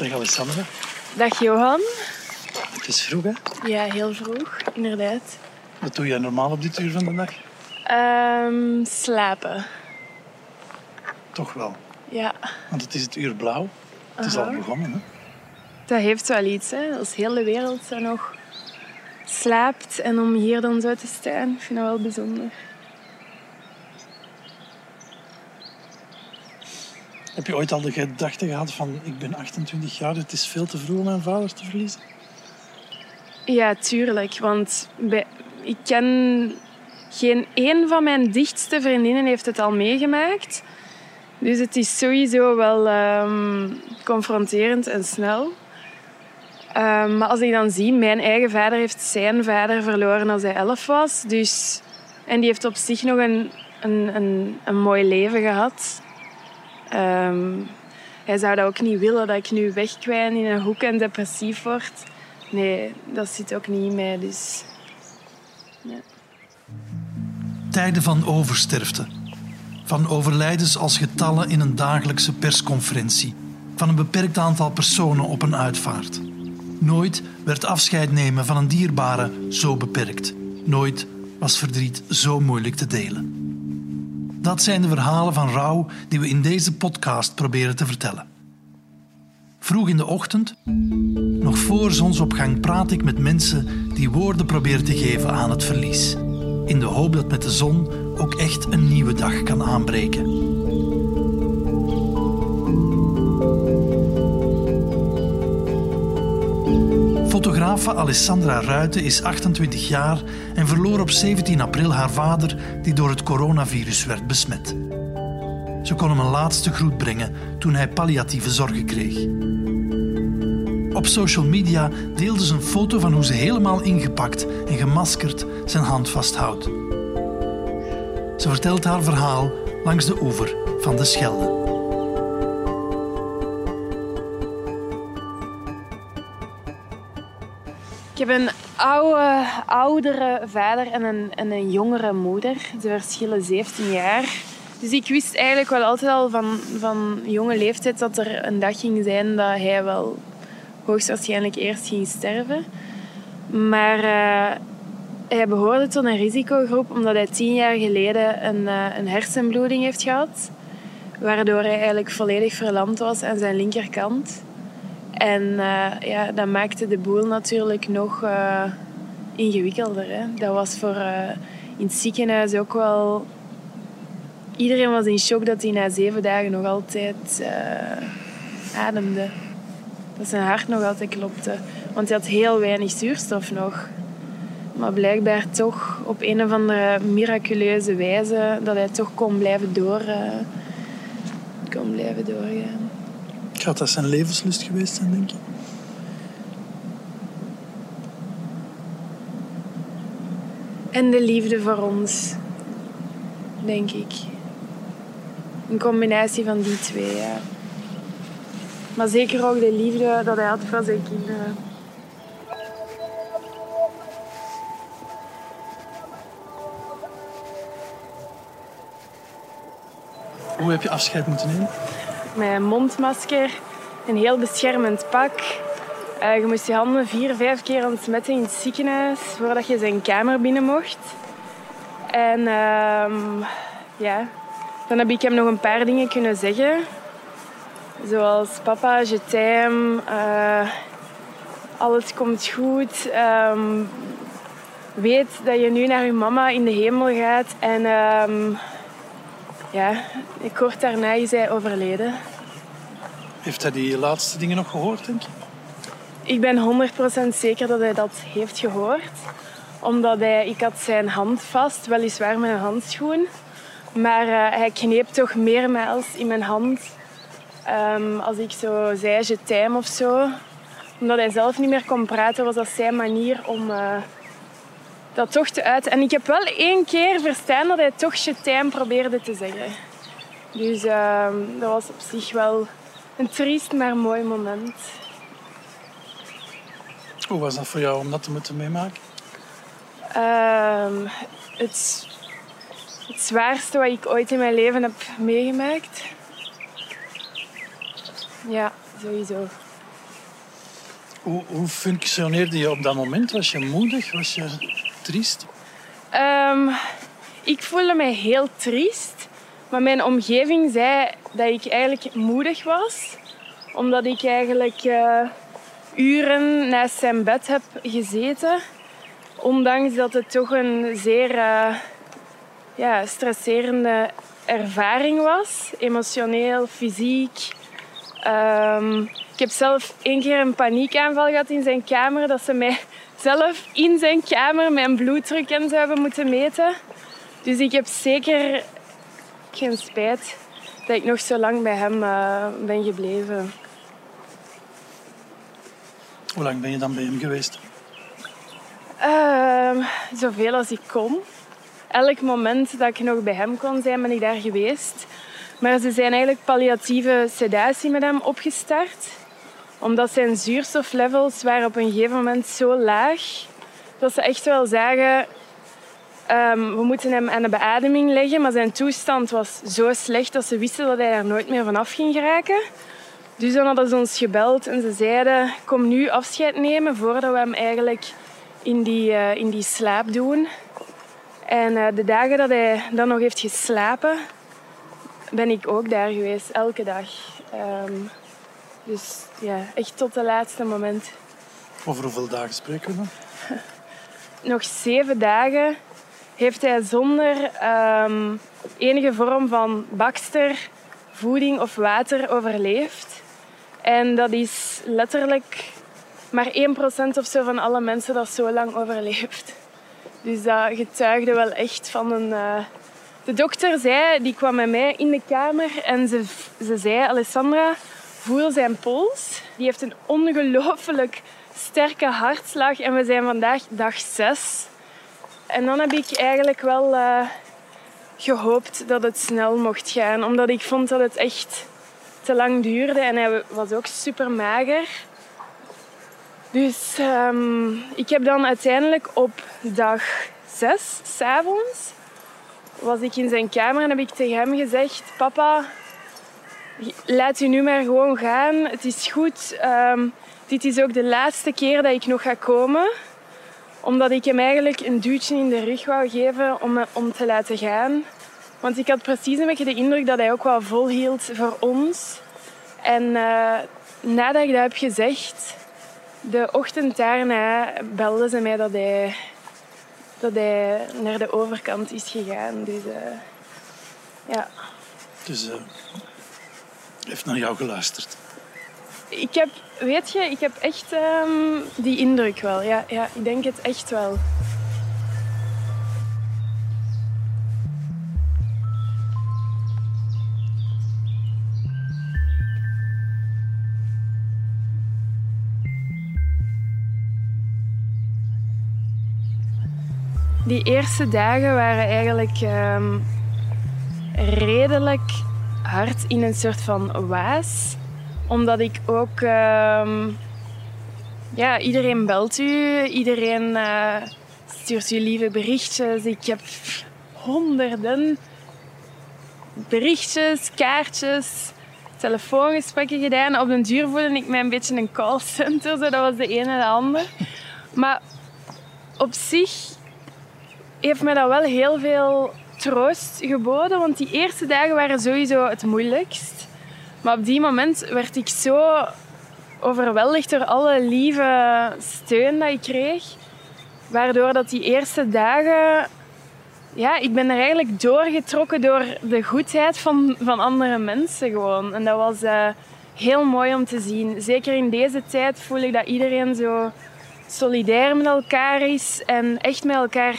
Dag Alessandra. Dag Johan. Het is vroeg, hè? Ja, heel vroeg, inderdaad. Wat doe jij normaal op dit uur van de dag? Ehm, slapen. Toch wel. Ja, Want het is het uur blauw. Het is al begonnen, hè? dat heeft wel iets, hè. Als heel de wereld zo nog slaapt en om hier dan zo te staan, ik vind dat wel bijzonder. Heb je ooit al de gedachte gehad van... Ik ben 28 jaar, het is veel te vroeg om mijn vader te verliezen? Ja, tuurlijk. Want bij, ik ken... Geen één van mijn dichtste vriendinnen heeft het al meegemaakt. Dus het is sowieso wel ehm, confronterend en snel. Ehm, maar als ik dan zie, mijn eigen vader heeft zijn vader verloren als hij elf was. Dus, en die heeft op zich nog een, een, een, een mooi leven gehad. Ehm, hij zou dat ook niet willen, dat ik nu wegkwijn in een hoek en depressief word. Nee, dat zit ook niet mij. Dus Tijden van oversterfte. Van overlijdens als getallen in een dagelijkse persconferentie. Van een beperkt aantal personen op een uitvaart. Nooit werd afscheid nemen van een dierbare zo beperkt. Nooit was verdriet zo moeilijk te delen. Dat zijn de verhalen van rouw die we in deze podcast proberen te vertellen. Vroeg in de ochtend, nog voor zonsopgang, praat ik met mensen die woorden proberen te geven aan het verlies. In de hoop dat met de zon ook echt een nieuwe dag kan aanbreken. Fotografe Alessandra Ruiten is 28 jaar en verloor op 17 april haar vader die door het coronavirus werd besmet. Ze kon hem een laatste groet brengen toen hij palliatieve zorgen kreeg. Op social media deelde ze een foto van hoe ze helemaal ingepakt en gemaskerd zijn hand vasthoudt. Ze vertelt haar verhaal langs de oever van de Schelde. Ik heb een oude, oudere vader en een, en een jongere moeder. Ze verschillen 17 jaar. Dus ik wist eigenlijk wel altijd al van, van jonge leeftijd dat er een dag ging zijn dat hij wel hoogstwaarschijnlijk eerst ging sterven. Maar eh, hij behoorde tot een risicogroep omdat hij tien jaar geleden een, eh, een hersenbloeding heeft gehad. Waardoor hij eigenlijk volledig verlamd was aan zijn linkerkant. En eh, ja, dat maakte de boel natuurlijk nog eh, ingewikkelder. Hè. Dat was voor eh, in het ziekenhuis ook wel... Iedereen was in shock dat hij na zeven dagen nog altijd ademde. Dat zijn hart nog altijd klopte. Want hij had heel weinig zuurstof nog. Maar blijkbaar toch op een of andere miraculeuze wijze dat hij toch kon blijven door... kon blijven doorgaan. Gaat dat zijn levenslust geweest zijn, denk je? En de liefde voor ons, denk ik. Een combinatie van die twee, ja. Maar zeker ook de liefde dat hij had voor zijn kinderen. Hoe heb je afscheid moeten nemen? Met een mondmasker, een heel beschermend pak. Eh, je moest je handen vier, vijf keer ontsmetten in het ziekenhuis voordat je zijn kamer binnen mocht. En ehm, ja, dan heb ik hem nog een paar dingen kunnen zeggen. Zoals papa, je t'aime, eh, alles komt goed. ehm, weet dat je nu naar je mama in de hemel gaat. En ehm, ja, kort daarna is hij overleden. Heeft hij die laatste dingen nog gehoord, denk je? Ik ben 100% zeker dat hij dat heeft gehoord. Omdat hij, ik had zijn hand vast, weliswaar met een handschoen. Maar eh, hij kneep toch meermaals in mijn hand. Ehm, als ik zo zei, je t'aime of zo. Omdat hij zelf niet meer kon praten, was dat zijn manier om eh, dat toch te uiten. En ik heb wel één keer verstaan dat hij toch je t'aime probeerde te zeggen. Dus ehm, dat was op zich wel een triest, maar mooi moment. Hoe was dat voor jou om dat te moeten meemaken? Ehm, het, het zwaarste wat ik ooit in mijn leven heb meegemaakt. Ja, sowieso. Hoe, hoe functioneerde je op dat moment? Was je moedig? Was je triest? Ehm, ik voelde mij heel triest. Maar mijn omgeving zei dat ik eigenlijk moedig was. Omdat ik eigenlijk eh, uren naast zijn bed heb gezeten. Ondanks dat het toch een zeer uh, ja, stresserende ervaring was. Emotioneel, fysiek. Ehm, ik heb zelf één keer een paniekaanval gehad in zijn kamer. Dat ze mij zelf in zijn kamer mijn bloeddruk en zo hebben moeten meten. Dus ik heb zeker geen spijt dat ik nog zo lang bij hem uh, ben gebleven. Hoe lang ben je dan bij hem geweest? Uh, zoveel als ik kon. Elk moment dat ik nog bij hem kon zijn, ben ik daar geweest. Maar ze zijn eigenlijk palliatieve sedatie met hem opgestart. Omdat zijn zuurstoflevels waren op een gegeven moment zo laag dat ze echt wel zagen Um, we moeten hem aan de beademing leggen, maar zijn toestand was zo slecht dat ze wisten dat hij er nooit meer vanaf ging geraken. Dus dan hadden ze ons gebeld en ze zeiden: Kom nu afscheid nemen voordat we hem eigenlijk in die, uh, in die slaap doen. En uh, de dagen dat hij dan nog heeft geslapen, ben ik ook daar geweest, elke dag. Um, dus ja, echt tot het laatste moment. Over hoeveel dagen spreken we dan? nog zeven dagen heeft hij zonder um, enige vorm van bakster, voeding of water overleefd. En dat is letterlijk maar 1% of zo van alle mensen dat zo lang overleeft. Dus dat getuigde wel echt van een... Uh... De dokter zei, die kwam met mij in de kamer en ze, ze zei, Alessandra, voel zijn pols. Die heeft een ongelooflijk sterke hartslag en we zijn vandaag dag 6. En dan heb ik eigenlijk wel uh, gehoopt dat het snel mocht gaan. Omdat ik vond dat het echt te lang duurde. En hij was ook super mager. Dus um, ik heb dan uiteindelijk op dag zes, s'avonds, was ik in zijn kamer en heb ik tegen hem gezegd... Papa, laat u nu maar gewoon gaan. Het is goed. Um, dit is ook de laatste keer dat ik nog ga komen omdat ik hem eigenlijk een duwtje in de rug wou geven om, om te laten gaan. Want ik had precies een beetje de indruk dat hij ook wel volhield voor ons. En uh, nadat ik dat heb gezegd, de ochtend daarna belde ze mij dat hij, dat hij naar de overkant is gegaan. Dus uh, ja. Dus uh, heeft naar jou geluisterd ik heb, weet je, ik heb echt um, die indruk wel. Ja, ja, ik denk het echt wel. Die eerste dagen waren eigenlijk um, redelijk hard in een soort van waas omdat ik ook... Uh, ja, iedereen belt u. Iedereen uh, stuurt u lieve berichtjes. Ik heb honderden berichtjes, kaartjes, telefoongesprekken gedaan. Op den duur voelde ik mij een beetje een callcenter. Zo. Dat was de ene en de ander. Maar op zich heeft mij dat wel heel veel troost geboden. Want die eerste dagen waren sowieso het moeilijkst. Maar op die moment werd ik zo overweldigd door alle lieve steun dat ik kreeg. Waardoor dat die eerste dagen... Ja, ik ben er eigenlijk doorgetrokken door de goedheid van, van andere mensen gewoon. En dat was uh, heel mooi om te zien. Zeker in deze tijd voel ik dat iedereen zo solidair met elkaar is. En echt met elkaar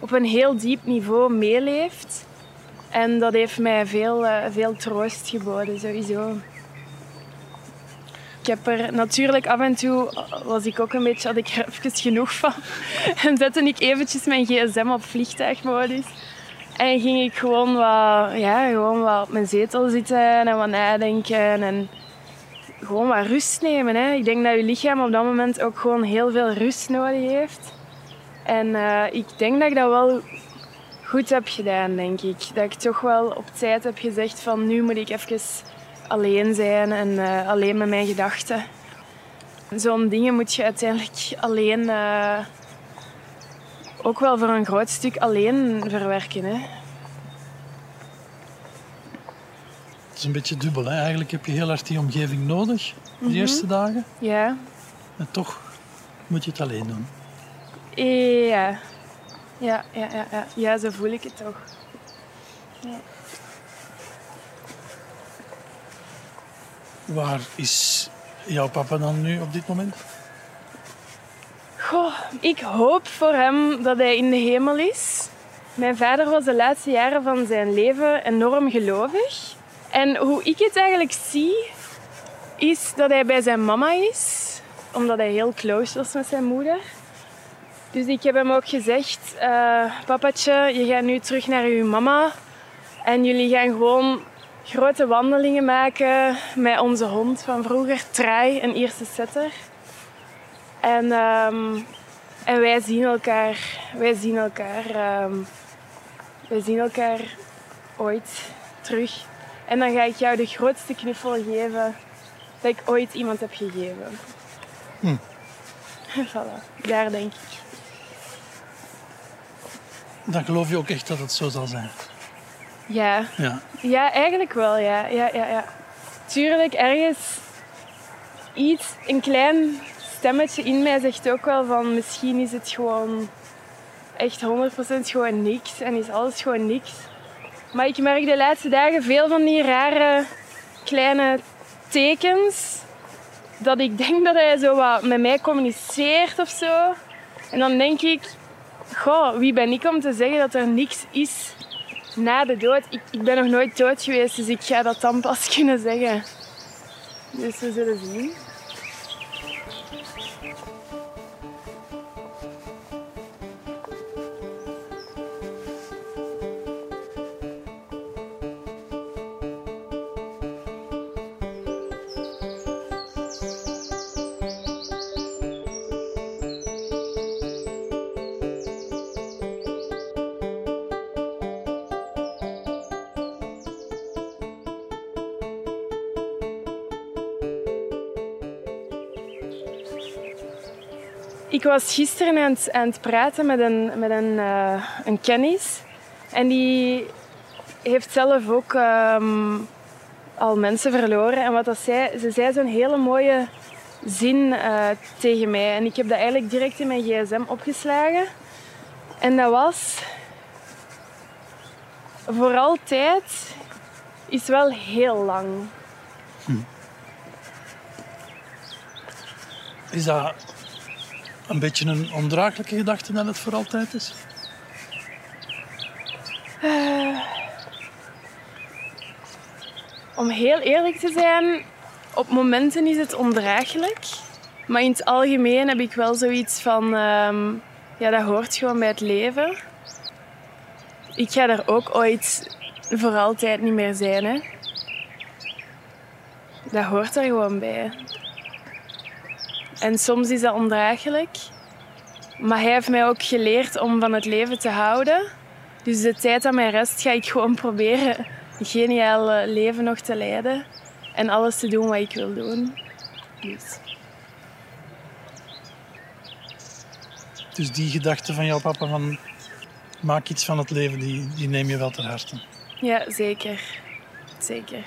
op een heel diep niveau meeleeft. En dat heeft mij veel, uh, veel troost geboden, sowieso. Ik heb er natuurlijk af en toe, was ik ook een beetje, had ik er even genoeg van. En zette ik eventjes mijn gsm op vliegtuigmodus. En ging ik gewoon wat, ja, gewoon wat op mijn zetel zitten en wat nadenken. En gewoon wat rust nemen. Hè. Ik denk dat je lichaam op dat moment ook gewoon heel veel rust nodig heeft. En uh, ik denk dat ik dat wel goed heb gedaan, denk ik. Dat ik toch wel op tijd heb gezegd van nu moet ik even alleen zijn en uh, alleen met mijn gedachten. Zo'n dingen moet je uiteindelijk alleen, uh, ook wel voor een groot stuk alleen verwerken. Hè. Het is een beetje dubbel. Hè? Eigenlijk heb je heel hard die omgeving nodig, de mm eerste dagen. Ja. En toch moet je het alleen doen. Ja. Ja, ja, ja, ja. ja zo voel ik het toch. Ja. Waar is jouw papa dan nu op dit moment? Goh, ik hoop voor hem dat hij in de hemel is. Mijn vader was de laatste jaren van zijn leven enorm gelovig. En hoe ik het eigenlijk zie, is dat hij bij zijn mama is, omdat hij heel close was met zijn moeder. Dus ik heb hem ook gezegd, uh, papatje, je gaat nu terug naar uw mama en jullie gaan gewoon grote wandelingen maken met onze hond van vroeger, Trai, een eerste setter. En, um, en wij zien elkaar, wij zien elkaar, um, wij zien elkaar ooit terug. En dan ga ik jou de grootste knuffel geven dat ik ooit iemand heb gegeven. Hm. voilà, daar denk ik. Dan geloof je ook echt dat het zo zal zijn. Ja. Ja, ja eigenlijk wel, ja. ja, ja, ja. Tuurlijk, ergens iets, een klein stemmetje in mij zegt ook wel van misschien is het gewoon echt 100% gewoon niks en is alles gewoon niks. Maar ik merk de laatste dagen veel van die rare kleine tekens. Dat ik denk dat hij zo wat met mij communiceert of zo. En dan denk ik, goh, wie ben ik om te zeggen dat er niks is na de dood? Ik, ik ben nog nooit dood geweest, dus ik ga dat dan pas kunnen zeggen. Dus we zullen zien. Ik was gisteren aan het, aan het praten met een, met een, uh, een kennis. En die heeft zelf ook um, al mensen verloren. En wat dat zei, ze zei zo'n hele mooie zin uh, tegen mij. En ik heb dat eigenlijk direct in mijn gsm opgeslagen. En dat was... Voor altijd is wel heel lang. Hm. Is dat een beetje een ondraaglijke gedachte dat het voor altijd is? Uh, om heel eerlijk te zijn, op momenten is het ondraaglijk. Maar in het algemeen heb ik wel zoiets van, um, ja, dat hoort gewoon bij het leven. Ik ga er ook ooit voor altijd niet meer zijn. Hè. Dat hoort er gewoon bij. En soms is dat ondraaglijk. Maar hij heeft mij ook geleerd om van het leven te houden. Dus de tijd aan mijn rest ga ik gewoon proberen een geniaal leven nog te leiden. En alles te doen wat ik wil doen. Dus. Dus die gedachte van jouw papa van maak iets van het leven, die, die neem je wel ter harte. Ja, zeker. Zeker.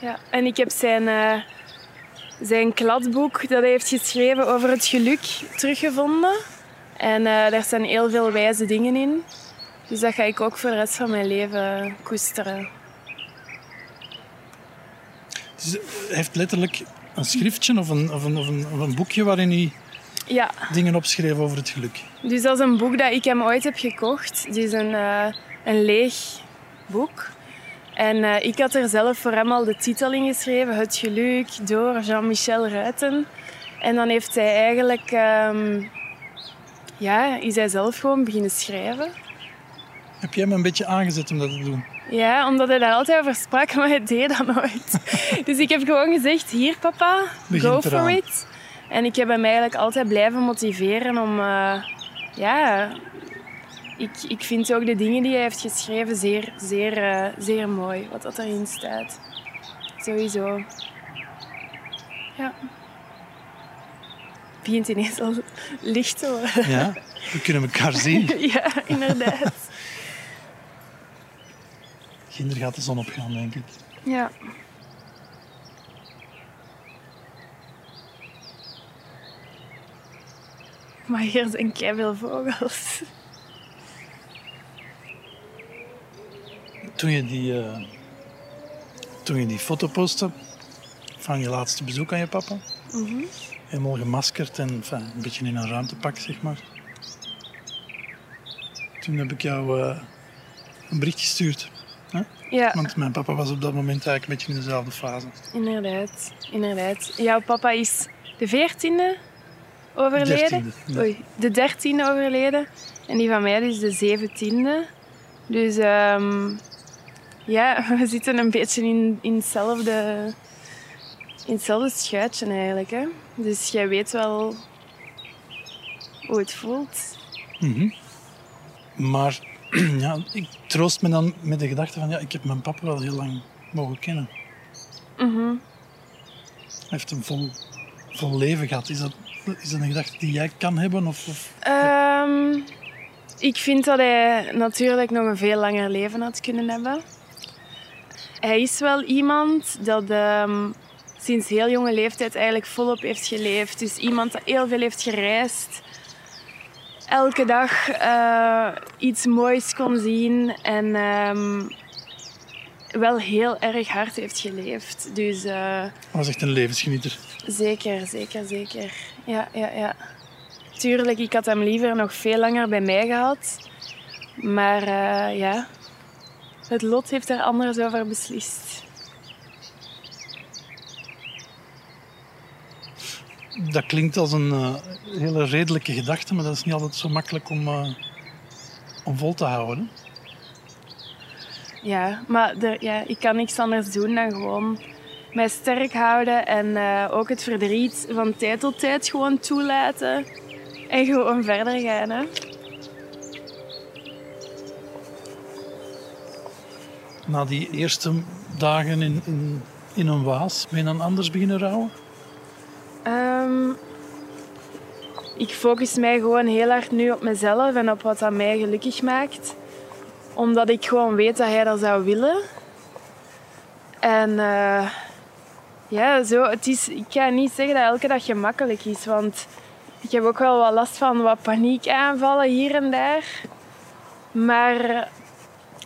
Ja. En ik heb zijn, uh, zijn kladboek dat hij heeft geschreven over het geluk teruggevonden. En uh, daar staan heel veel wijze dingen in. Dus dat ga ik ook voor de rest van mijn leven koesteren. Dus hij heeft letterlijk een schriftje of een, of een, of een, of een boekje waarin hij ja. dingen opschreef over het geluk. Dus dat is een boek dat ik hem ooit heb gekocht. Het is een, uh, een leeg boek. En uh, ik had er zelf voor hem al de titel in geschreven, Het Geluk, door Jean-Michel Ruiten. En dan heeft hij eigenlijk, um, ja, is hij zelf gewoon beginnen schrijven. Heb jij hem een beetje aangezet om dat te doen? Ja, omdat hij daar altijd over sprak, maar hij deed dat nooit. dus ik heb gewoon gezegd, hier papa, go for it. En ik heb hem eigenlijk altijd blijven motiveren om... Uh, ja, ik, ik vind ook de dingen die hij heeft geschreven zeer, zeer, uh, zeer mooi. Wat dat erin staat. Sowieso. Ja. begint ineens al licht te worden. Ja, we kunnen elkaar zien. ja, inderdaad. Ginder gaat de zon opgaan, denk ik. Ja. Maar hier zijn veel vogels. Toen je die, uh, toen je die foto postte van je laatste bezoek aan je papa, mm helemaal gemaskerd en enfin, een beetje in een ruimtepak, zeg maar. Toen heb ik jou uh, een bericht gestuurd. Hè? Ja. Want mijn papa was op dat moment eigenlijk een beetje in dezelfde fase. Inderdaad, inderdaad. Jouw papa is de veertiende overleden. Oei, de dertiende overleden. En die van mij is de zeventiende. Dus um, ja, we zitten een beetje in, in, hetzelfde, in hetzelfde schuitje eigenlijk. Hè? Dus jij weet wel hoe het voelt. Mm Maar ja, ik troost me dan met de gedachte van ja, ik heb mijn papa wel heel lang mogen kennen. Mm Hij heeft een vol, vol leven gehad. Is dat, is dat een gedachte die jij kan hebben? Of, of... Um, ik vind dat hij natuurlijk nog een veel langer leven had kunnen hebben. Hij is wel iemand dat um, sinds heel jonge leeftijd eigenlijk volop heeft geleefd. Dus iemand dat heel veel heeft gereisd. Elke dag uh, iets moois kon zien en um, wel heel erg hard heeft geleefd. Dus, uh, was echt een levensgenieter. Zeker, zeker, zeker. Ja, ja, ja. Tuurlijk, ik had hem liever nog veel langer bij mij gehad. Maar uh, ja, het lot heeft er anders over beslist. Dat klinkt als een uh, hele redelijke gedachte, maar dat is niet altijd zo makkelijk om, uh, om vol te houden. Ja, maar er, ja, ik kan niks anders doen dan gewoon mij sterk houden en uh, ook het verdriet van tijd tot tijd gewoon toelaten en gewoon verder gaan. Hè. Na die eerste dagen in, in, in een waas, ben je dan anders beginnen rouwen? Um, ik focus mij gewoon heel hard nu op mezelf en op wat dat mij gelukkig maakt. Omdat ik gewoon weet dat hij dat zou willen. En uh, ja, zo, het is, ik ga niet zeggen dat elke dag gemakkelijk is, want ik heb ook wel wat last van wat paniekaanvallen hier en daar. Maar...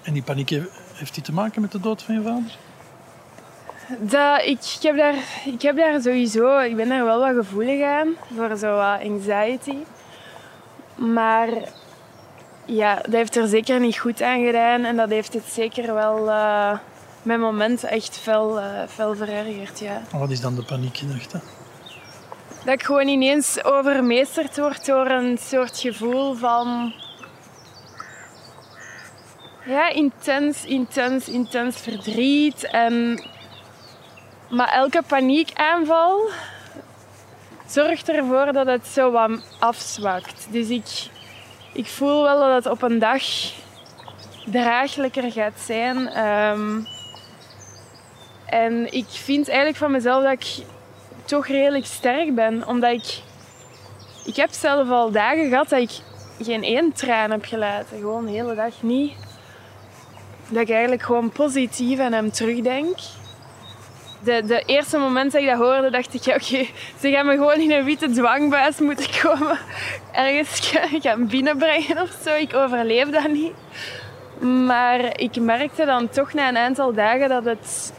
En die paniek heeft die te maken met de dood van je vader? Dat, ik, ik, heb daar, ik heb daar sowieso... Ik ben daar wel wat gevoelig aan. Voor zo wat anxiety. Maar... Ja, dat heeft er zeker niet goed aan gedaan. En dat heeft het zeker wel... Uh, mijn moment echt fel, uh, fel verergerd, ja. Wat is dan de paniekgedachte? Dat ik gewoon ineens overmeesterd word door een soort gevoel van... Ja, intens, intens, intens verdriet. En... Maar elke paniekaanval zorgt ervoor dat het zo wat afzwakt. Dus ik, ik voel wel dat het op een dag draaglijker gaat zijn. Um, en ik vind eigenlijk van mezelf dat ik toch redelijk sterk ben. Omdat ik... Ik heb zelf al dagen gehad dat ik geen één traan heb gelaten. Gewoon de hele dag niet. Dat ik eigenlijk gewoon positief aan hem terugdenk. De, de eerste moment dat ik dat hoorde, dacht ik, ja, oké, ze gaan me gewoon in een witte dwangbuis moeten komen. Ergens gaan binnenbrengen of zo. Ik overleef dat niet. Maar ik merkte dan toch na een aantal dagen dat het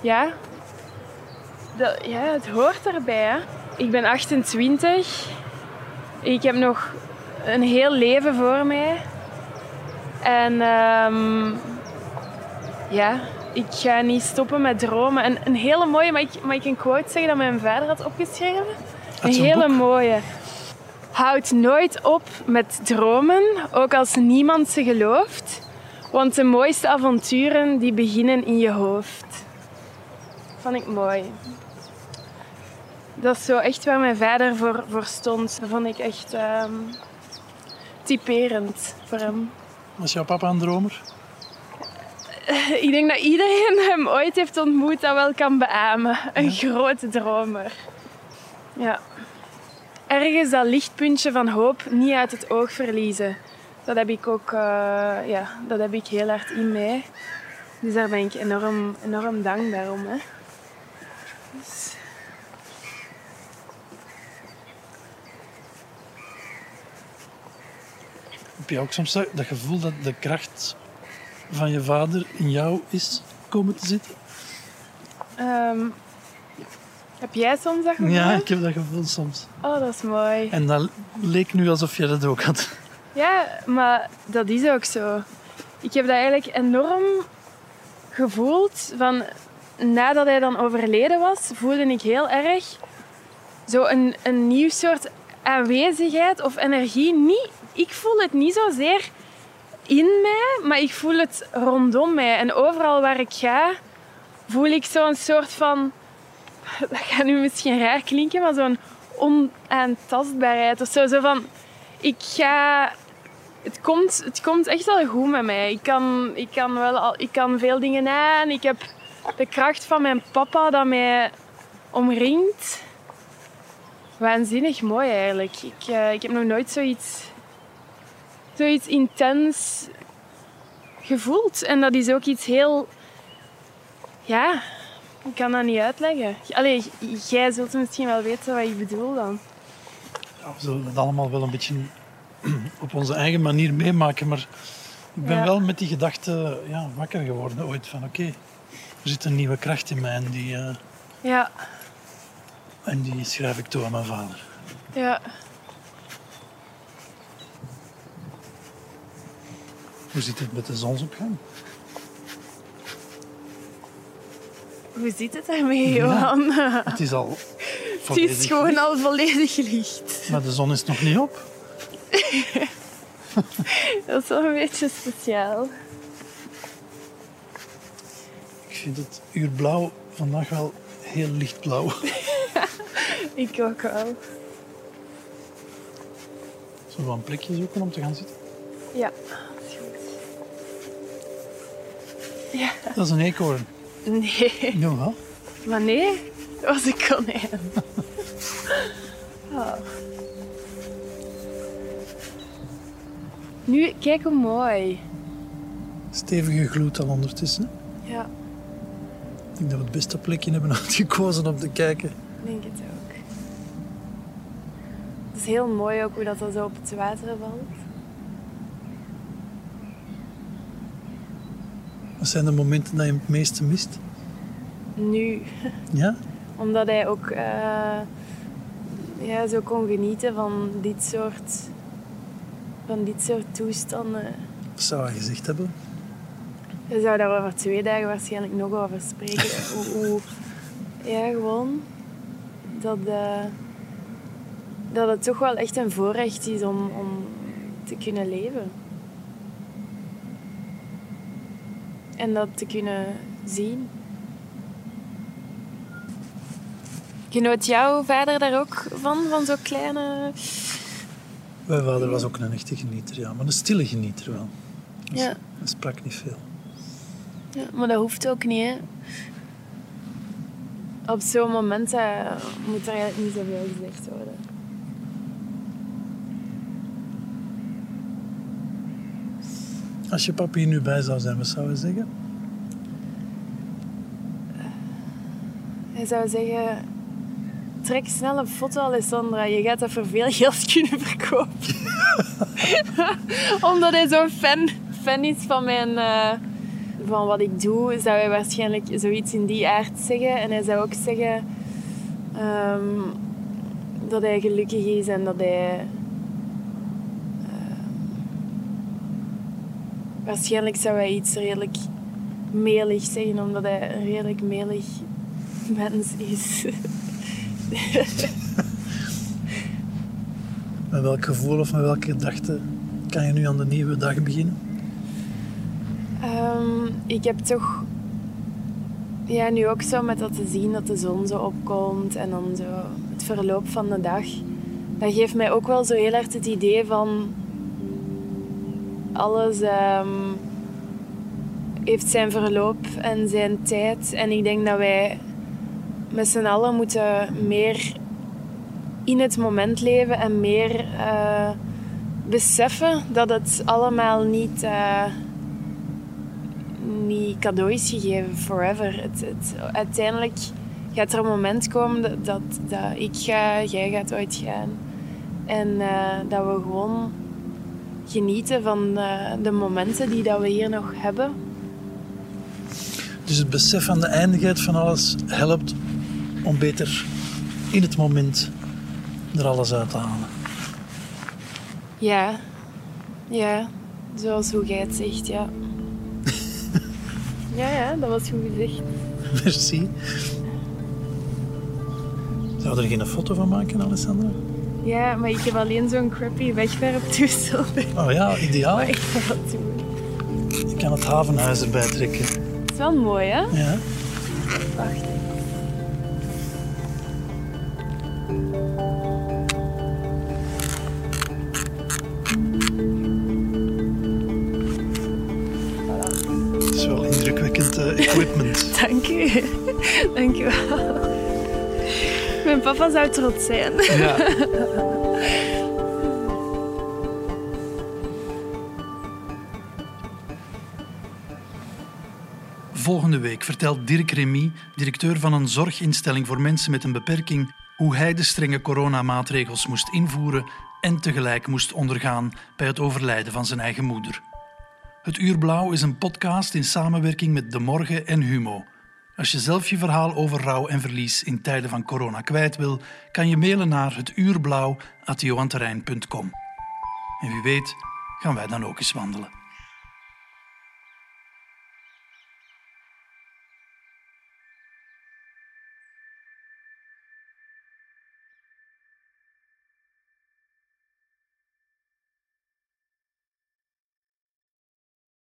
ja, dat, ja, het hoort erbij. Ik ben 28. Ik heb nog een heel leven voor mij. En um, ja, ik ga niet stoppen met dromen. En een hele mooie, mag ik, mag ik een quote zeggen dat mijn vader had opgeschreven? Een hele mooie. Houd nooit op met dromen, ook als niemand ze gelooft. Want de mooiste avonturen die beginnen in je hoofd vond ik mooi. Dat is zo echt waar mijn vader voor, voor stond. Dat vond ik echt um, typerend voor hem. Was jouw papa een dromer? Ik denk dat iedereen hem ooit heeft ontmoet dat wel kan beamen. Een grote dromer. Ja. ergens dat lichtpuntje van hoop niet uit het oog verliezen. Dat heb ik ook eh, ja, dat heb ik heel hard in mij. Dus daar ben ik enorm, enorm dankbaar om. Hè. Dus... Heb je ook soms dat gevoel dat de kracht van je vader in jou is komen te zitten? Ehm, heb jij soms dat gevoel? Ja, ik heb dat gevoel soms. Oh, dat is mooi. En dat leek nu alsof je dat ook had. Ja, maar dat is ook zo. Ik heb dat eigenlijk enorm gevoeld. Van, nadat hij dan overleden was, voelde ik heel erg zo een, een nieuw soort aanwezigheid of energie. Niet, ik voel het niet zozeer in mij, maar ik voel het rondom mij. En overal waar ik ga, voel ik zo'n soort van... Dat gaat nu misschien raar klinken, maar zo'n onaantastbaarheid of zo. Zo van... Ik ga... Het komt, het komt echt wel goed met mij. Ik kan, ik, kan wel al, ik kan veel dingen aan. Ik heb de kracht van mijn papa dat mij omringt. Waanzinnig mooi eigenlijk. Ik, eh, ik heb nog nooit zoiets, zoiets intens gevoeld. En dat is ook iets heel... Ja, ik kan dat niet uitleggen. Allee, jij zult misschien wel weten wat ik bedoel dan. Ja, we zullen het allemaal wel een beetje op onze eigen manier meemaken. Maar ik ben Ja. wel met die gedachte ja, wakker geworden ooit. Van oké, er zit een nieuwe kracht in mij en die, eh, Ja, en die schrijf ik toe aan mijn vader. ja. Hoe zit het met de zonsopgang? Hoe zit het daarmee, Johan? Het is al Het volledig is gewoon licht, al volledig licht. Maar de zon is nog niet op. Dat is wel een beetje speciaal. Ik vind het uurblauw vandaag wel heel lichtblauw. Ik ook wel. Zullen we een plekje zoeken om te gaan zitten? Ja, Ja, Dat is een eekhoorn. nee. Ja, wel. Maar nee, dat was een konijn. Oh. Nu, kijk hoe mooi. Stevige gloed al ondertussen. Ja, Ik denk dat we het beste plekje hebben uitgekozen om te kijken. ik denk het ook. Het is heel mooi ook hoe dat zo op het water valt. Wat zijn de momenten dat je het meeste mist? Nu, Ja? omdat hij ook eh, ja, zo kon genieten van dit soort, van dit soort toestanden. Wat zou hij gezegd hebben? Je zou daar over twee dagen waarschijnlijk nog over spreken. hoe, hoe- ja, gewoon dat, eh, dat het toch wel echt een voorrecht is om, om te kunnen leven. En dat te kunnen zien. Genoot jouw vader daar ook van, van zo'n kleine... Mijn vader was ook een echte genieter, ja. Maar een stille genieter wel. Dus Ja. Hij sprak niet veel. Ja, maar dat hoeft ook niet, hè. Op zo'n moment eh, moet er eigenlijk niet zoveel gezegd worden. Als je papa hier nu bij zou zijn, wat zou hij zeggen? Hij zou zeggen... Trek snel een foto, Alessandra. Je gaat dat voor veel geld kunnen verkopen. Omdat hij zo'n fan, fan is van, mijn, eh, van wat ik doe, zou hij waarschijnlijk zoiets in die aard zeggen. En hij zou ook zeggen ehm, dat hij gelukkig is en dat hij... waarschijnlijk zou hij iets redelijk melig zeggen, omdat hij een redelijk melig mens is. Met welk gevoel of met welke gedachte kan je nu aan de nieuwe dag beginnen? Ehm, ik heb toch ja, nu ook zo met dat te zien dat de zon zo opkomt en dan zo het verloop van de dag. Dat geeft mij ook wel zo heel erg het idee van alles ehm, heeft zijn verloop en zijn tijd. En ik denk dat wij met z'n allen moeten meer in het moment leven en meer eh, beseffen dat het allemaal niet, uh, niet cadeau is gegeven forever. Het, het, uiteindelijk gaat er een moment komen dat, dat, ik ga, jij gaat ooit gaan. En uh, dat we gewoon genieten van de momenten die dat we hier nog hebben. Dus het besef van de eindigheid van alles helpt om beter in het moment er alles uit te halen. Ja, ja, zoals hoe jij het zegt, ja. ja, ja, dat was goed gezegd. Merci. Zou er geen foto van maken, Alessandra? Ja, maar ik heb alleen zo'n crappy wegwerptoestel. Oh ja, ideaal. Maar ik ga dat doen. Ik kan het havenhuis erbij trekken. Het is wel mooi, hè? Ja. Wacht. Papa zou trots zijn. Ja. Volgende week vertelt Dirk Remy, directeur van een zorginstelling voor mensen met een beperking, hoe hij de strenge coronamaatregels moest invoeren en tegelijk moest ondergaan bij het overlijden van zijn eigen moeder. Het Uur Blauw is een podcast in samenwerking met De Morgen en Humo. Als je zelf je verhaal over rouw en verlies in tijden van corona kwijt wil, kan je mailen naar hetuurblauw.johanterrein.com. En wie weet gaan wij dan ook eens wandelen.